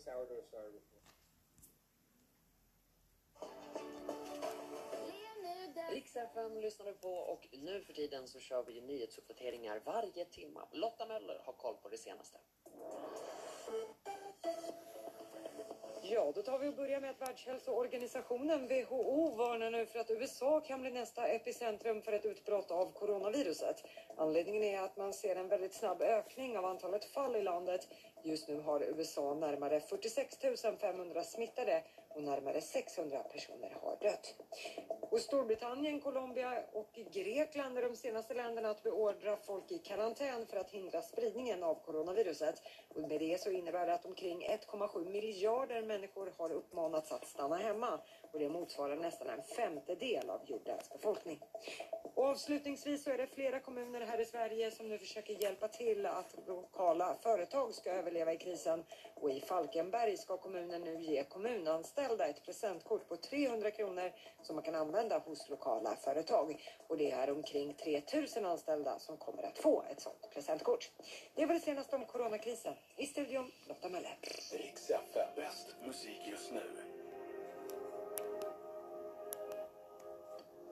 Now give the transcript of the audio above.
sourdough starter before. Riks lyssnar du på och nu för tiden så kör vi nyhetsuppdateringar varje timme. Lotta Möller har koll på det senaste. Ja, då tar vi och börjar med att Världshälsoorganisationen, WHO, varnar nu för att USA kan bli nästa epicentrum för ett utbrott av coronaviruset. Anledningen är att man ser en väldigt snabb ökning av antalet fall i landet. Just nu har USA närmare 46 500 smittade och närmare 600 personer har dött. Och Storbritannien, Colombia och Grekland är de senaste länderna att beordra folk i karantän för att hindra spridningen av coronaviruset. Och med det så innebär det att omkring 1,7 miljarder människor har uppmanats att stanna hemma och det motsvarar nästan en femtedel av jordens befolkning. Och avslutningsvis så är det flera kommuner här i Sverige som nu försöker hjälpa till att lokala företag ska överleva i krisen. Och i Falkenberg ska kommunen nu ge kommunanställda ett presentkort på 300 kronor som man kan använda hos lokala företag. Och det är omkring 3000 anställda som kommer att få ett sådant presentkort. Det var det senaste om coronakrisen. I studion Lotta Möller. Riks FM, bäst musik.